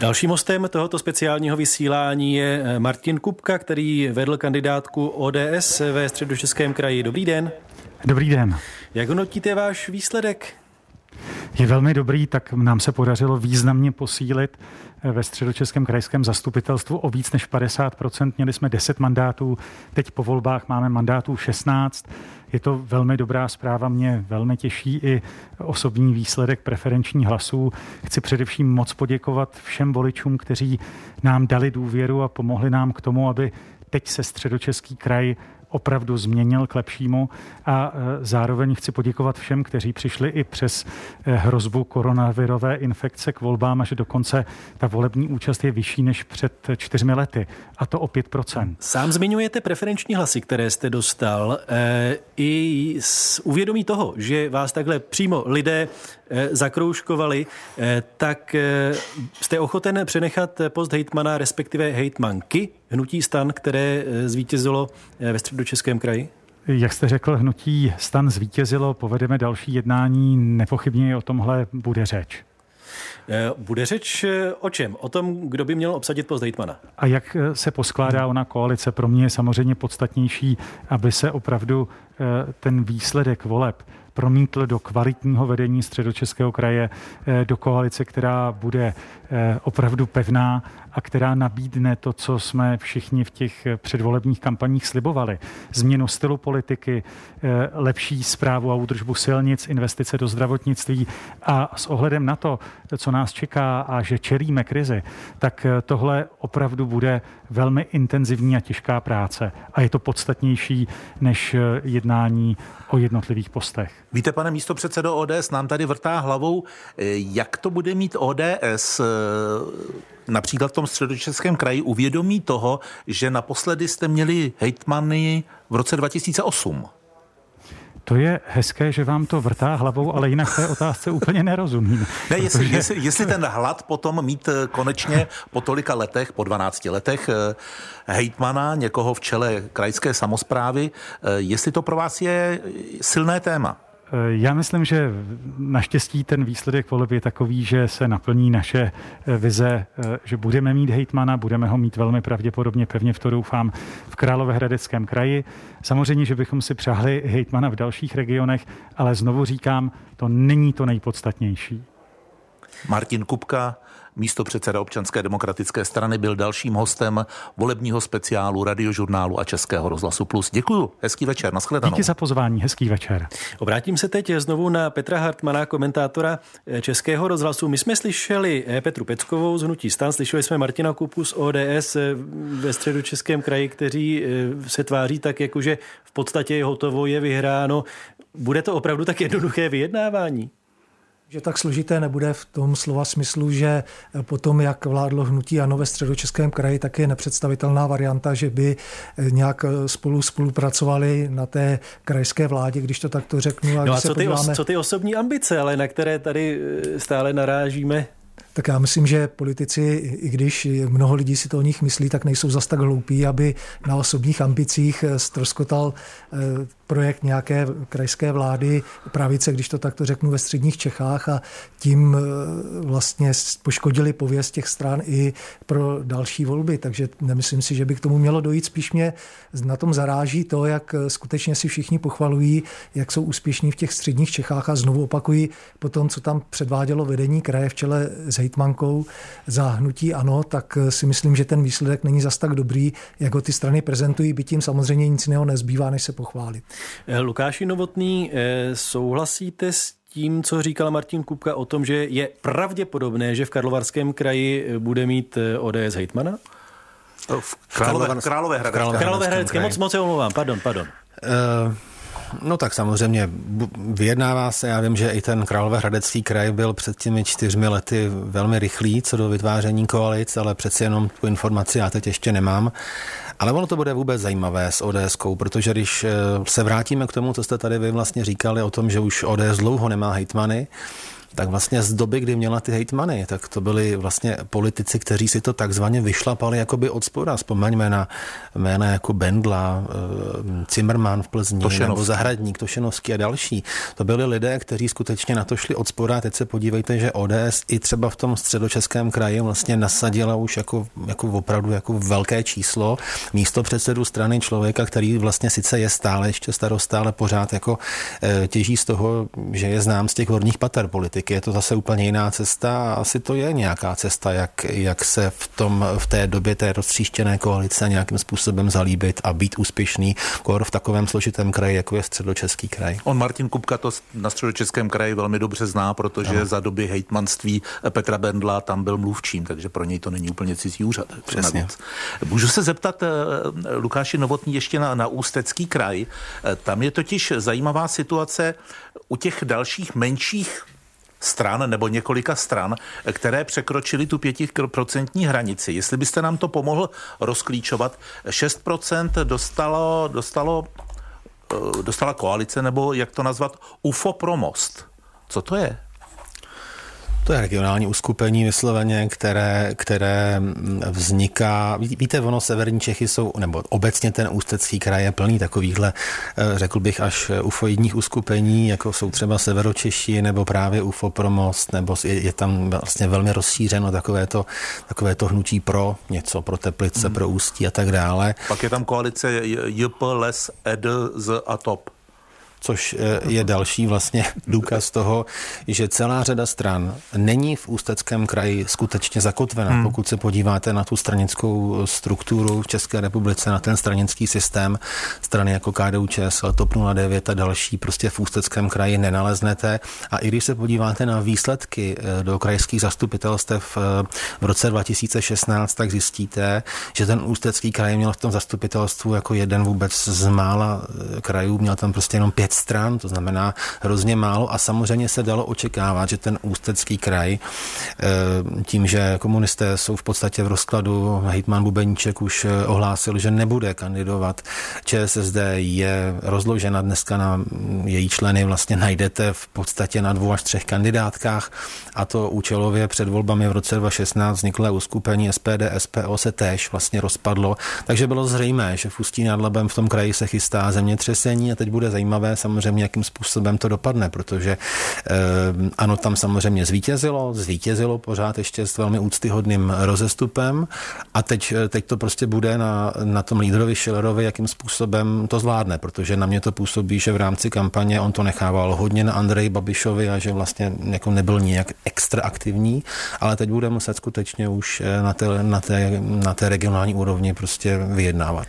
Dalším hostem tohoto speciálního vysílání je eh, Martin Kupka, který vedl kandidátku ODS ve středočeském kraji. Dobrý den. Dobrý den. Jak hodnotíte váš výsledek? Je velmi dobrý, tak nám se podařilo významně posílit eh, ve středočeském krajském zastupitelstvu o víc než 50%. Měli jsme 10 mandátů, teď po volbách máme mandátů 16. Je to velmi dobrá zpráva, mě velmi těší i osobní výsledek preferenční hlasů. Chci především moc poděkovat všem voličům, kteří nám dali důvěru a pomohli nám k tomu, aby teď se středočeský kraj opravdu změnil k lepšímu a e, zároveň chci poděkovat všem, kteří přišli i přes e, hrozbu koronavirové infekce k volbám a že dokonce ta volební účast je vyšší než před čtyřmi lety a to o 5%. Sám zmiňujete preferenční hlasy, které jste dostal. E, I s uvědomí toho, že vás takhle přímo lidé zakroužkovali, tak jste ochoten přenechat post hejtmana, respektive hejtmanky hnutí stan, které zvítězilo ve středu Českém kraji? Jak jste řekl, hnutí stan zvítězilo, povedeme další jednání, nepochybně o tomhle bude řeč. Eh, bude řeč eh, o čem? O tom, kdo by měl obsadit post hejtmana. A jak eh, se poskládá ona koalice? Pro mě je samozřejmě podstatnější, aby se opravdu ten výsledek voleb promítl do kvalitního vedení středočeského kraje, do koalice, která bude opravdu pevná a která nabídne to, co jsme všichni v těch předvolebních kampaních slibovali. Změnu stylu politiky, eh, lepší zprávu a údržbu silnic, investice do zdravotnictví a s ohledem na to, co nás čeká a že čelíme krizi, tak eh, tohle opravdu bude velmi intenzivní a těžká práce. A je to podstatnější než eh, jednání o jednotlivých postech. Víte, pane místo předsedo ODS, nám tady vrtá hlavou, jak to bude mít ODS například v tom středočeském kraji uvědomí toho, že naposledy jste měli hejtmany v roce 2008. To je hezké, že vám to vrtá hlavou, ale jinak té otázce úplně nerozumím. Ne, jestli, protože... jestli, jestli ten hlad potom mít eh, konečně po tolika letech, po 12 letech, eh, hejtmana, někoho v čele krajské samozprávy, eh, jestli to pro vás je silné téma. Eh, já myslím, že naštěstí ten výsledek voleb je takový, že se naplní naše eh, vize, eh, že budeme mít hejtmana, budeme ho mít velmi pravděpodobně, pevně v to doufám, v Královéhradeckém kraji. Samozřejmě, že bychom si přáhli hejtmana v dalších regionech, ale znovu říkám, to není to nejpodstatnější. Martin Kupka, místo předseda občanské demokratické strany, byl dalším hostem volebního speciálu radiožurnálu a Českého rozhlasu Plus. Děkuji, hezký večer, nashledanou. Díky za pozvání, hezký večer. Obrátím se teď znovu na Petra Hartmana, komentátora Českého rozhlasu. My jsme slyšeli Petru Peckovou z Hnutí stan, slyšeli jsme Martina Kupu z ODS ve středu Českém kraji, kteří eh, se tváří tak, jako že v podstatě je hotovo, je vyhráno. Bude to opravdu tak jednoduché vyjednávání? Že tak složité nebude v tom slova smyslu, že potom, jak vládlo hnutí ANO ve středočeském kraji, tak je nepředstavitelná varianta, že by nějak spolu spolupracovali na té krajské vládě, když to takto řeknu. A no a co ty, podíváme... co ty osobní ambice, ale na které tady eh, stále narážíme? Tak já myslím, že politici, i když mnoho lidí si to o nich myslí, tak nejsou zas tak hloupí, aby na osobních ambicích stroskotal eh, projekt nějaké krajské vlády pravice, když to takto řeknu, ve středních Čechách a tím eh, vlastně poškodili pověst těch stran i pro další volby. Takže nemyslím si, že by k tomu mělo dojít. Spíš mě na tom zaráží to, jak eh, skutečně si všichni pochvalují, jak jsou úspěšní v těch středních Čechách a znovu opakují po tom, co tam předvádělo vedení kraje v čele s hejtmankou za hnutí ano, tak eh, si myslím, že ten výsledek není zas tak dobrý, jak ho ty strany prezentují, byť tím samozřejmě nic jiného nezbývá, než se pochválit. Eh, Lukáši Novotný, eh, souhlasíte s tím, co říkal Martin Kupka o tom, že je pravděpodobné, že v Karlovarském kraji bude mít ODS hejtmana? V Králové, Králové, Králové, Králové Hradecké, moc, moc se omlouvám, pardon, pardon. Uh, No tak samozřejmě vyjednává se, já vím, že i ten Královéhradecký kraj byl před těmi čtyřmi lety velmi rychlý co do vytváření koalic, ale přeci jenom tu informaci já teď ještě nemám. Ale ono to bude vůbec zajímavé s ods protože když eh, se vrátíme k tomu, co jste tady vy vlastně říkali o tom, že už ODS dlouho nemá hejtmany, tak vlastně z doby, kdy měla ty hejtmany, tak to byli vlastně politici, kteří si to takzvaně vyšlapali jakoby od spoda. Vzpomeňme na jména jako Bendla, eh, Zimmermann v Plzni, Tošenovský. nebo Zahradník, Tošenovský a další. To byli lidé, kteří skutečně na to šli od spoda. Teď se podívejte, že ODS i třeba v tom středočeském kraji vlastně nasadila už jako, jako opravdu jako velké číslo místo předsedu strany člověka, který vlastně sice je stále ještě starosta, ale pořád jako e, těží z toho, že je znám z těch horních pater politiky. Je to zase úplně jiná cesta a asi to je nějaká cesta, jak, jak se v, tom, v té době té roztříštěné koalice nějakým způsobem zalíbit a být úspěšný kor v takovém složitém kraji, jako je středočeský kraj. On Martin Kupka to na středočeském kraji velmi dobře zná, protože no. za doby hejtmanství Petra Bendla tam byl mluvčím, takže pro něj to není úplně cizí úřad. Přesně. Můžu se zeptat eh, Lukáši Novotný ještě na, na Ústecký kraj. Eh, tam je totiž zajímavá situace u těch dalších menších stran nebo několika stran, které překročily tu pětiprocentní hranici. Jestli byste nám to pomohl rozklíčovat, 6% dostalo, dostalo, eh, dostala koalice, nebo jak to nazvat, UFO Promost. Co to je? To je regionální uskupení vysloveně, které, které vzniká. Víte, ono severní Čechy jsou, nebo obecně ten ústecký kraj je plný takovýchhle, eh, řekl bych, až ufoidních uskupení, jako jsou třeba Severočeši, nebo právě UFO Promost, nebo je, je tam vlastně velmi rozšířeno takové to, takové to hnutí pro něco, pro Teplice, hmm. pro Ústí a tak dále. Pak je tam koalice JP, Les, ED, Z a TOP což eh, je další vlastně důkaz toho, že celá řada stran není v Ústeckém kraji skutečně zakotvena. Hmm. Pokud se podíváte na tu stranickou strukturu v České republice, na ten stranický systém, strany jako KDU ČSL, TOP 09 a další prostě v Ústeckém kraji nenaleznete. A i když se podíváte na výsledky eh, do krajských zastupitelstev eh, v roce 2016, tak zjistíte, že ten Ústecký kraj měl v tom zastupitelstvu jako jeden vůbec z mála krajů, měl tam prostě jenom pět stran, to znamená hrozně málo a samozřejmě se dalo očekávat, že ten ústecký kraj eh, tím, že komunisté jsou v podstatě v rozkladu, hejtman Bubeníček už eh, ohlásil, že nebude kandidovat. ČSSD je rozložena dneska na její členy, vlastně najdete v podstatě na dvou až třech kandidátkách a to účelově před volbami v roce 2016 vzniklé uskupení SPD, SPO se též vlastně rozpadlo, takže bylo zřejmé, že v Ústí nad Labem v tom kraji se chystá zemětřesení a teď bude zajímavé samozřejmě, jakým způsobem to dopadne, protože eh, ano, tam samozřejmě zvítězilo, zvítězilo pořád ještě s velmi úctyhodným rozestupem a teď, eh, teď to prostě bude na, na tom lídrovi Schillerovi, jakým způsobem to zvládne, protože na mě to působí, že v rámci kampaně on to nechával hodně na Andreji Babišovi a že vlastně jako nebyl nijak extra aktivní, ale teď bude muset skutečně už eh, na té, na té, na té regionální úrovni prostě vyjednávat.